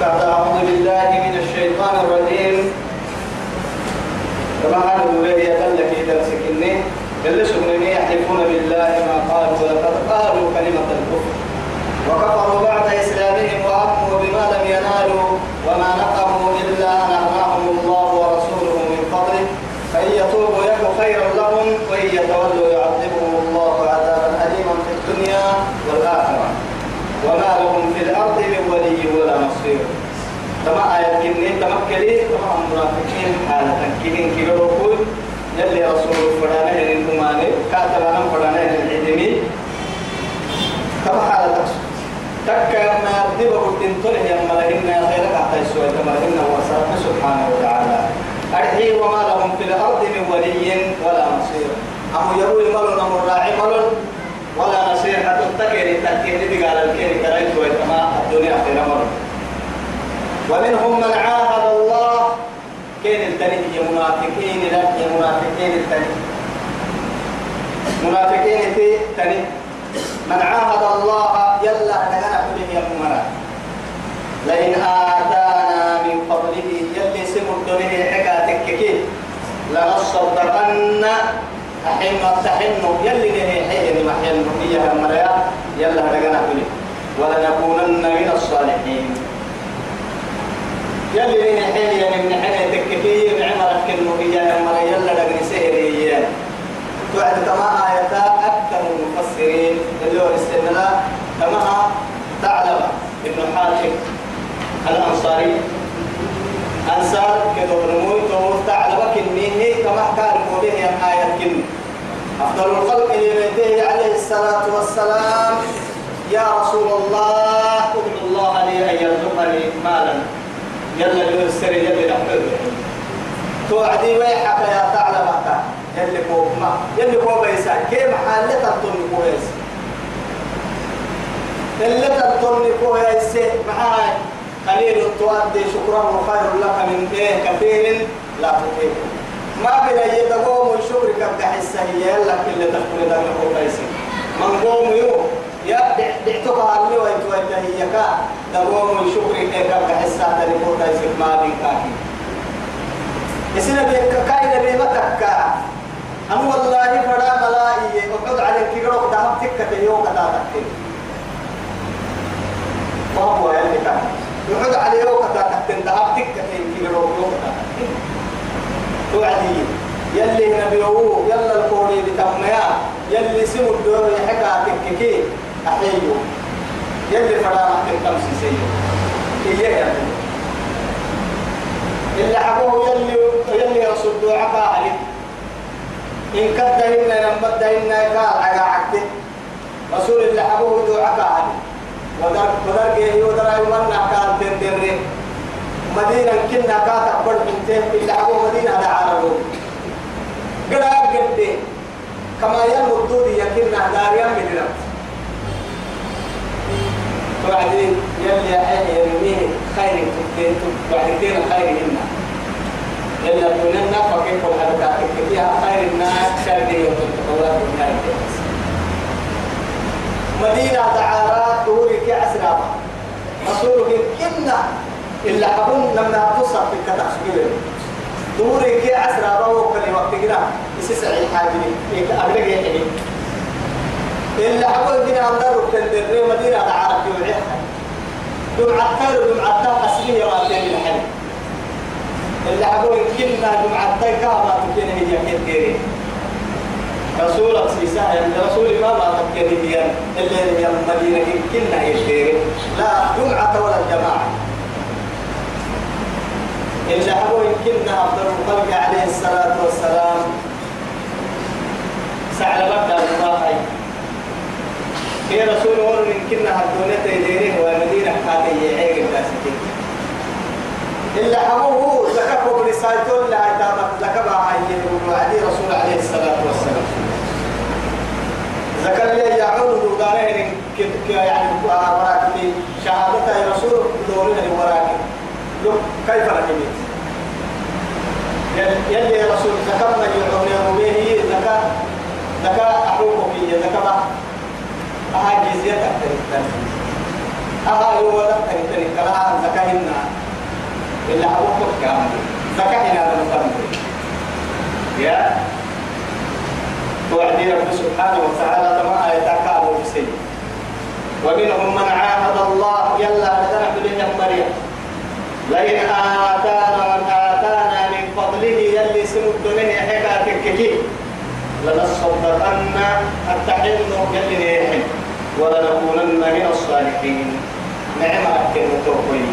بعد أعوذ بالله من الشيطان الرجيم. كما هذا الذي يدل في درسك إني اللي سبنني يحلفون بالله ما قالوا ولقد قالوا كلمة الكفر وكفروا بعد إسلامهم وأموا بما لم ينالوا وما نقموا إلا أن أغناهم الله ورسوله من فضله فإن يتوبوا يك خيرا لهم وإن يتولوا يعذبهم الله عذابا أليما في الدنيا والآخرة وما لهم في الأرض من ولي ولا نصير كما آية كني تمكلي كما المنافقين حالة كنين كيلو كل يلي رسول فرانا للماني كاتب أنا فرانا للعلمي كما حالة تقصد. تكا ما يبدو تنتظر يا ملهن يا خيرك حتى يسوى ملهن وسلم سبحانه وتعالى. أرحي وما لهم في الأرض من ولي ولا نصير. أمو يروي ملون أمو الراعي ملون. ولا نصير حتى تكيري تكيري دي قال الكيري كريت ويتما الدنيا خير ملون. ومنهم من عاهد الله. كين التني يا منافقين لا يا منافقين التني منافقين تي تني من عاهد الله يلا نغنى به يا مرا لئن آتانا من فضله يلي سمر دونه حكاتك كي لنصدقن. أحن تحن يلي نهي حين محين هي يا مرا يلا به ولنكونن من الصالحين. يلي نهي حين من حين تككي معمرك كنو يا مرا يلا نغنى سهري توعد كما آيات أكثر المفسرين اللي هو كما تعلم ابن حاتم الأنصاري. أنصار كدو نموي تو تعلم كنيه كما كان به آية كن أفضل الخلق لمده عليه الصلاة والسلام. يا رسول الله ادعو الله لي أن يرزقني مالا. يلا يسر يلا نحمده توعدي ويحك يا تعلم يلي فوق ما يلي فوق بيسا كيف حالة تنطن كويس اللي تنطن كويس معاي. قليل تؤدي شكرا وخير لك من إيه؟ كثير لا تطيق ما بلا يدقوم الشكر كبدا حسه لك اللي تدخل دار كويس من قوم يو يا دعتك علي ويتوجه هي كا دقوم الشكر كبدا حسه دار كويس ما كاكي يسنا بيك كاين بيمتك أم والله فدا ملائي. الكيروك دهم تكة يوم كذا تكتين وهو يعني كان كذا تكتين دهم تكة الكيروك يوم كذا توعدي. يلي نبيوه يلا الكوري بتمنيا يلي سمو الدور يحكى تككي. أحيو يلي فدا محتم تمسي سيو إيه يا اللي حبوه يلي يلي رسول دعاء عليه إن كدهن نمدهن قال على عقد رسول الله أبوه دعاء قال ودر ودر جه ودر يمنع قال تندر مدينة كنا كات أقبل من تهم إلا أبوه مدينة على عربه. قد قد كما يمدود يكن داريا من رب وبعدين يلي يرميه خير تبتين تبتين خير إنه إلا دوننا فكيف الحركات فيها خير الناس شر يوم مدينة دعارات دوري كأسراب رسولك كنا إلا حبون لما تصف في الكتاسبيل دوري كأسراب وكل وقت كنا يسسع الحاجني أبلغ يحني إلا حبون كنا أندر تندر مدينة دعارات يوعيها دمعة خير دمعة أصلية ما تين الحلم اللي حقول كنا جمعة تيكا ما تكين هي كثيرين رسول سيسا يعني رسول ما لا تكين هي اللي هي المدينة كنا يشتري لا جمعة ولا الجماعة اللي حقول كنا أفضل الخلق عليه الصلاة والسلام. سعد بكر المضاحي هي رسول ورن كنا الدنيا تيدينه ومدينة حاتي عيق الداسكين إلا حبوه زكاكو برسالته لا يتابع زكاة عين وعدي رسول عليه الصلاة والسلام. زكاة لي يعود دارين يعني وراكي شهادة يا رسول دورنا وراكي كيف ركبت يلي رسول زكاة ما يعون به زكاة زكاة أحوكم هي زكاة أها جزية تحترق أها هو تحترق كلا زكاة إلا أبوك كامل فكحنا هذا يا توعدي رب سبحانه وتعالى كما يتكالوا في سيد ومنهم من عاهد الله يلا لنا بلين مريم لئن آتانا آتانا من فضله يلي سمد منه حكاتك لنصدقن التحلم يلي نيحن ولنكونن من الصالحين. نعم أكل توقي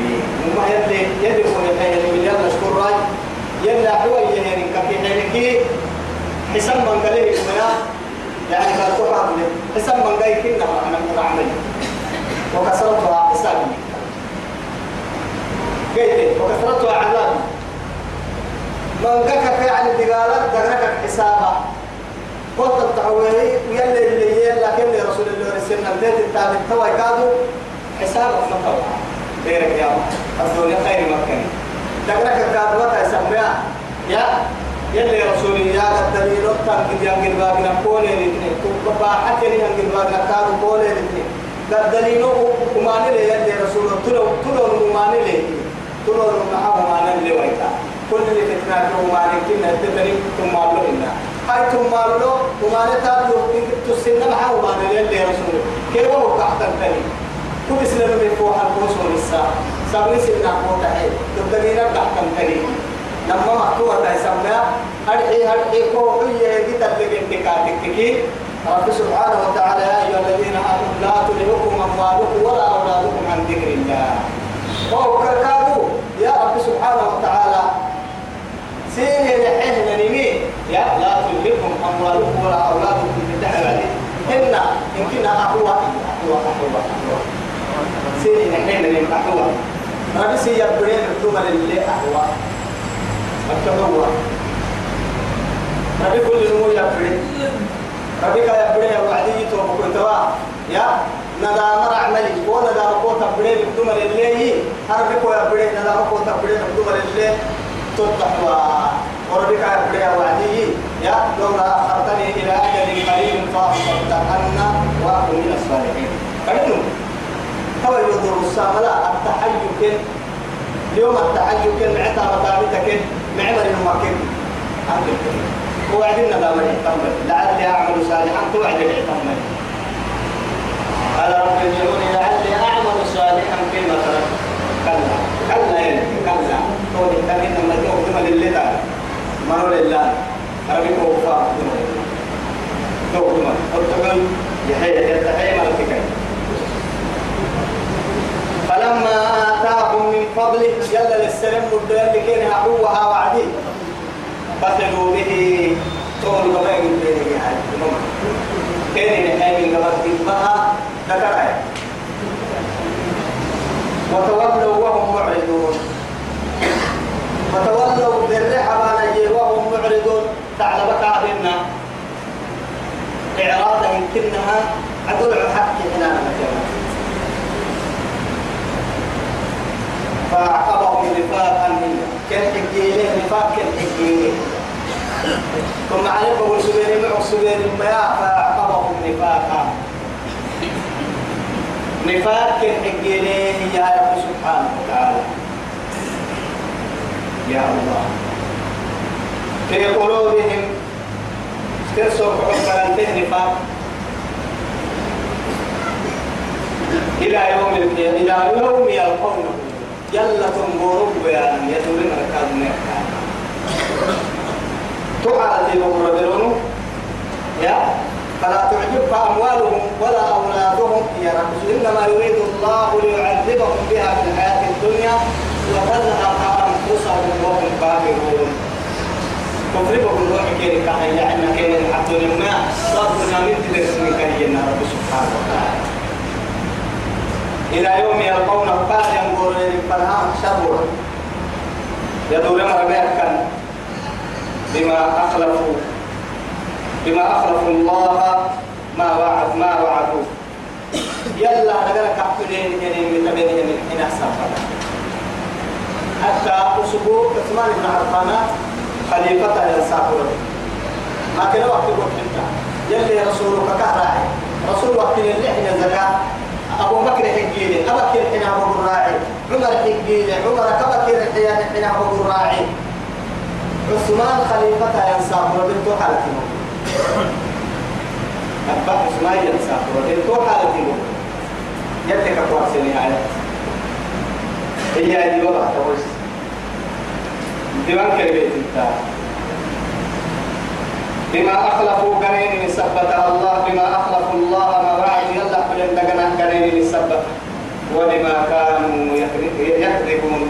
وما يلي يلي هو يلي يلا شكر راي. يلا حوي يعني كفي حينكي حسن من قال لي يعني قال تقع حسن من قال كنا أنا متعمل وكسرتها حسابي. قلت وكسرتها عذابي. من قال يعني دقالات دقنك حسابا قلت التعويري رسلنا بديت التابع توا كادو حسابك مطوع غيرك يا الدنيا خير مكان دقنك كادو تسميها يا يلي رسولي يا الدليل تان قد ينقل باقنا قولي الاثنين تبقى حتى ينقل باقنا كادو قولي الاثنين الدليل وما نلي يلي رسول تلو تلو وما نلي تلو وما نلي ويتا. كل اللي فتناك وما نكنا الدليل ثم الله إنا. هاي ثم الله وما نتابلو تسنى معه وما نلي يلي رسول كيف هو تحت الدليل كل سنة بيفوح القوس والنساء سبعين سنة قوة حيل تبدأ تحت الدليل لما مكتوبة تسمى أرحي أرحي كوحية جدا لبنتكاتك كي رب سبحانه وتعالى يا أيها الذين آمنوا لا تلهكم أموالكم ولا أولادكم عن ذكر الله وهو كادو يا رب سبحانه وتعالى سين لحين نمي يا لا تلهكم أموالكم ولا أولادكم من دحر إن إن كنا أقوى أقوى أقوى أقوى سين لحين نمي أقوى ربي سيبرين الدول اللي أقوى التقوى ربي كل نمو يبرين ربي كا يبرين وعدي توبكم توا يا ندام رعملي وندام قوة برين الدول اللي ربي كو يبرين ندام قوة برين الدول اللي تتقوى وربي كا يبرين وعدي يا لولا أخرتني إلى أجل قريب فأصدقن وأكون من الصالحين يدور الساملة التحيك. اليوم التحيك معتا مطابتك معمر المكين وعدنا لا من يحتمل لعلي أعمل صالحا توعد يحتمل قال رب ارجعوني لعلي أعمل صالحا فيما تركت كلا. كلا يعني كلا. هو التمين ما هو لله؟ ربي كوفا تقدم تقدم يحيى يتحيى ملكك. فلما آتاهم من فضله يلا للسلام والدير لكين هعوها وعدي بخلوا به طول قبائل بينه يعني كين نحامي قبائل تبها ذكرها وتولوا وهم معرضون. وتولوا بالرحى وهم معرضون. تعالى بكى بنا إعراضا يمكنها. أدل حق هنا مكانها فعقبهم نفاقا منه كان نفاق كان حكي ثم عليك بقول سبيري مع سبيري ما فعقبهم نفاقا. نفاق حكي يا رب سبحانه وتعالى. يا الله. في قلوبهم ترسل حكما نفاق إلى يوم إلى يوم يلقونه. يلا تنبورك بيان يدورين ركاد نيكا تعالى نمر بلونو يا؟ فلا تعجبك أموالهم ولا أولادهم. يا رب إنما يريد الله ليعذبهم بها في الحياة الدنيا وتذهب أنفسهم وهم كافرون. تضربهم الروح كيري كحي يعني كيري حتى لما ربنا من تدرس من كرينا رب سبحانه وتعالى. إلى يوم يلقونه قال ينظر فنها شر يدور مربيكا بما أخلفوا بما أخلفوا الله ما وعد ما وعدوا يلا نقول كحفلين يعني من تبينهم من حين أحسن حتى أسبوع عثمان بن عفان خليفة ينسافر ما كان وقت قلت يلي رسولك كهراعي رسول وقت اللي إحنا زكاة. أبو بكر حجيلي أبكر حين أبو الراعي. عمر حجيلي عمر كبكر حين الراعي عثمان خليفتها ينساب ردلتو حالتي أبا عثمان ينساب ردلتو حالتي يلك أكواسي نهاية هي دي وضع توس ديوان كربيت التالي بما أخلفوا قرين سبتها الله بما أخلفوا الله ما وعد يلا بلن دقنا قرين سبت ولما كانوا يكذبون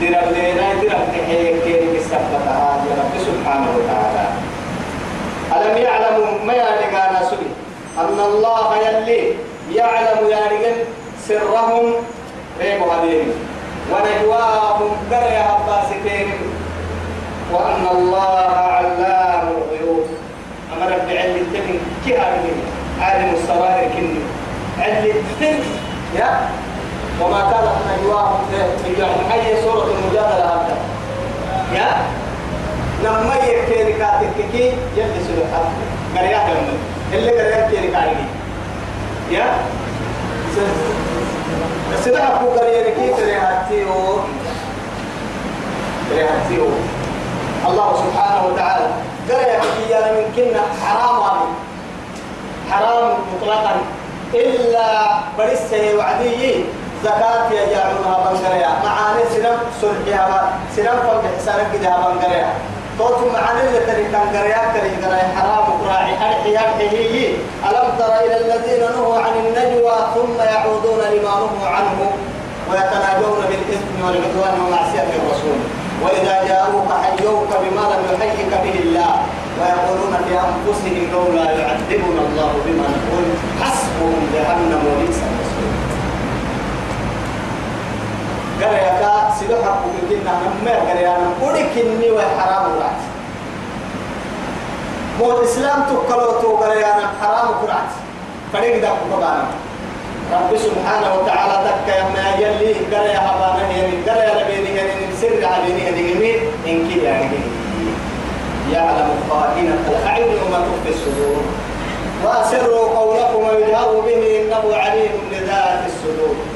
درب لنا درب تحيك كيرك سبتها يا رب سبحانه وتعالى ألم يعلموا ما يلقانا سبي أن الله يلي يعلم يا رجل سرهم ريبوا عليهم ونجواهم قرية عباسكين وأن الله علام الغيوب أمر بعلم التمن كي عالم السرائر كني علم التمن يا وما كانت نجواهم يعني أي سورة المجادلة هذا. يا؟ لما يكيري كاتككي يلي سلوحات قرية كلمة اللي قرية كيري كاريني يا؟ سيدنا أبو قرية كي تري هاتيو تري هاتيو الله سبحانه وتعالى قرية كي من كنا حرام حرام مطلقا. إلا برسه وعدي زكاة يجعلونها بنقريا معاني سنم سرحها سنم فم حسانك كده بنقريا توت معاني اللي تري كان قريا تري قريا حرام قراعي أرحي أرحي ألم تر إلى الذين نهوا عن النجوى ثم يعودون لما نهوا عنه ويتناجون بالإثم والعدوان ومعصية الرسول. وإذا جاءوك حيوك بما لم يحيك به الله ويقولون في أنفسهم لولا يعذبنا الله بما نقول. حسبهم جهنم وبئس المصير قريكا سيدوحك وكنا نمر قريانا ولكني وحرام رعت مو الإسلام تقلو تو قريانا حرام قرعت فريق داك قبانا رب سبحانه وتعالى دك يا ما يلي قريا هبانا يعني قريا لبيني يعني سر عليني هذه إن كي يعني يعلم خائنة الأعين وما تخفي الصدور. وأسروا قولكم ويجهروا به إنه عليم بذات الصدور.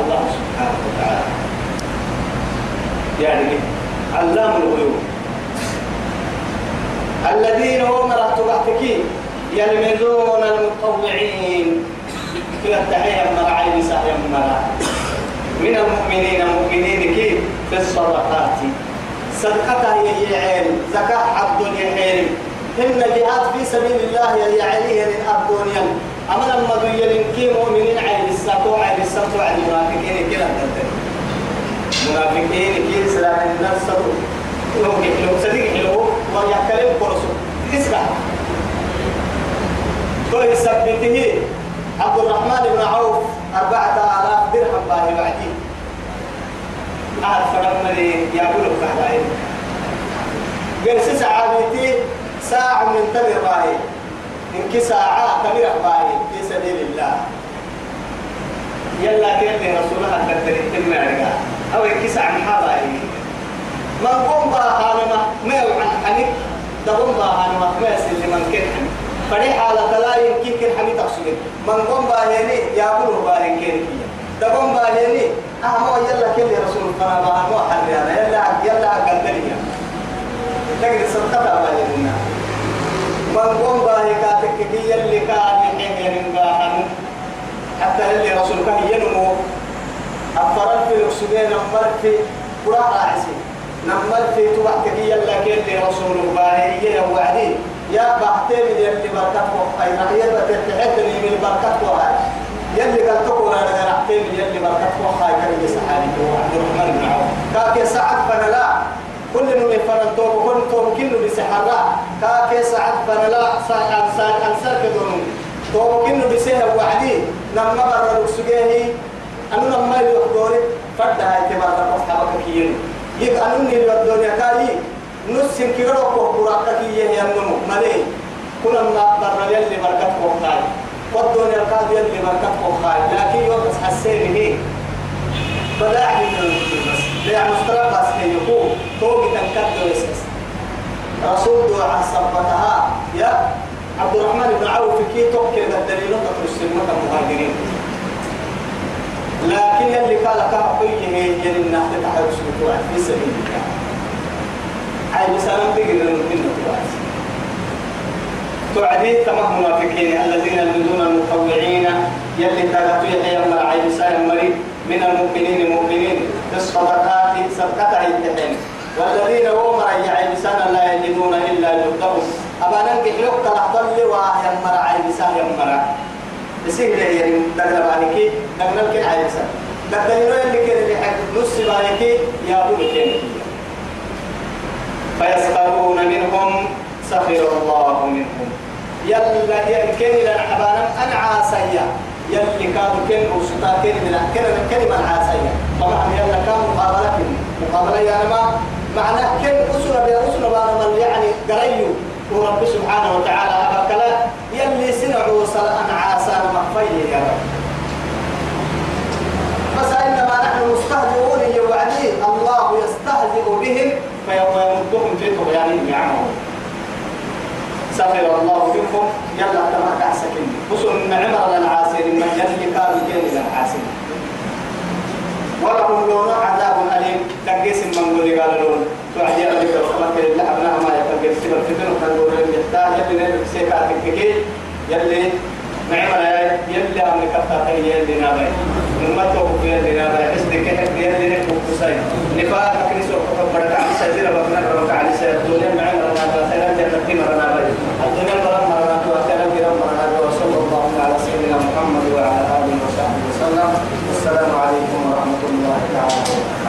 الله سبحانه وتعالى. يعني علام الغيوب. الذين هم رحت بحتكين يلمزون المتطوعين في التحية مرعي نساء مرا من المؤمنين المؤمنين كيف في الصدقات. صدقتها هي عين زكاة عبد يحيرم إن جهاد في سبيل الله يلي عليه الدنيا أما لما دويلين كي مؤمنين عين الساتو عين الساتو عين المنافقين كلا منافقين كي سلام سروا لو كحلو صديق حلو ويحكلم قرصو اسمع. كل يثبته عبد الرحمن بن عوف أربعة آلاف درهم باهي بعدين أهل فرمنا لي يقولوا كهدائم قال ساعة ساعة من تمر باهي إنك ساعة تمر باهي في سبيل الله يلا كيف رسولها التمر عرقا أو إنك ساعة محابا من قم باها لما ما عن حنك دبم باها لما ما يسل من كن فريح على تلا يمكن كن حمي تقصد من قم باهيني يقولوا باهين كن دبم باهيني أهما يلا كل رسول فنا باها مو حريانا يلا يلا قدريا لكن صدقها باهينا من قم باهي كاتك كي يلي كان يحين ينقاهن حتى اللي رسولك ينمو. أفرد في الأكسجين نمر في قراء راعسي نمر في تبعتك يلا كيلي رسول باهي وعدي يا بحتين يلي بركته أي نحيل بتتحدني من بركته هاي يلي قال تقول أنا رحتين يلي بركته هاي كان يسحالي عبد الرحمن بن عوف. كاك سعد فنلا. كل نوم فرن توب كل توب كله بسحرة. كاك سعد فنلا سعد سعد أنسر كدون توب كله بسه وعدي نما برا الأكسجين أنا لما يحضري فرد هاي تبارك أصحابك كيين. يبقى أنني الدنيا كاي نص كيلو كوكورا كي يهينمو مالي. كل ما برا يلي بركة كوكاي والدنيا كاد يلي بركة كوكاي لكن يوم حسيني هي. فلا من بس لا مسترى بس هي يقول. توقي تنكد ويسكس رسول دعاء صبتها يا عبد الرحمن بن عوف كي توكل الدليل تدرس المكة المهاجرين لكن اللي قال كحويه يلي النحل تحت سلطوع في سبيل الله عاي بسلام تقدر من تعدي تمام منافقين الذين يلدون المطوعين. يلي تغطي يحيى عاي بسلام مريض. من المؤمنين المؤمنين في الصدقات صدقتها التحين والذين هم رجع بسنة لا يجدون إلا جهدهم أما ننجح لك تلحظل ويمر عاي بسان يمر يصير لي يعني دغنا بالكي دغنا الكل عاي بسان دغنا اللي كده اللي حق نص بالكي يا أبو كده فيسخرون منهم سخر الله منهم. يلا يمكن إلى حبانا أنا عاسيا يلي كانوا كن وسطا كن من كلمة كلمة عاسية. طبعا يلا كان مقابلة مقابلة يعني ما معنى كن أسرة بأسرة بأنا يعني قريو. ورب سبحانه وتعالى أبكلا يلي سنعوا صلاة عاسان مخفيه يا رب. بس إنما نحن مستهزئون يوعدي الله يستهزئ بهم فيمدهم في طغيانهم يعمهون. سخر الله بكم يلا كما كحسكن وصل عمر للعاسر من يلي كانوا كين للعاسر ولهم يوم عذاب أليم. تقيس من قول قال لهم توعدي أبنك رحمك لله أبناء ما يتقل سبب فتن وتنظر لهم يحتاج يبنى بسيكا تككي يلي نعم يا يلي أمنك أفتاتي يلي نابي. نمتوك يلي نابي. حسنك حق يلي نكوك سي نفاقك نسوك فبرك عن سيدنا بطنا ربك عن سيد الدنيا معي مرنا تواثينا جنة مرنا بي الدنيا مرنا مرنا تواثينا جرام مرنا وصلى الله على سيدنا محمد وعلى آله وصحبه وسلم. والسلام عليكم Obrigado.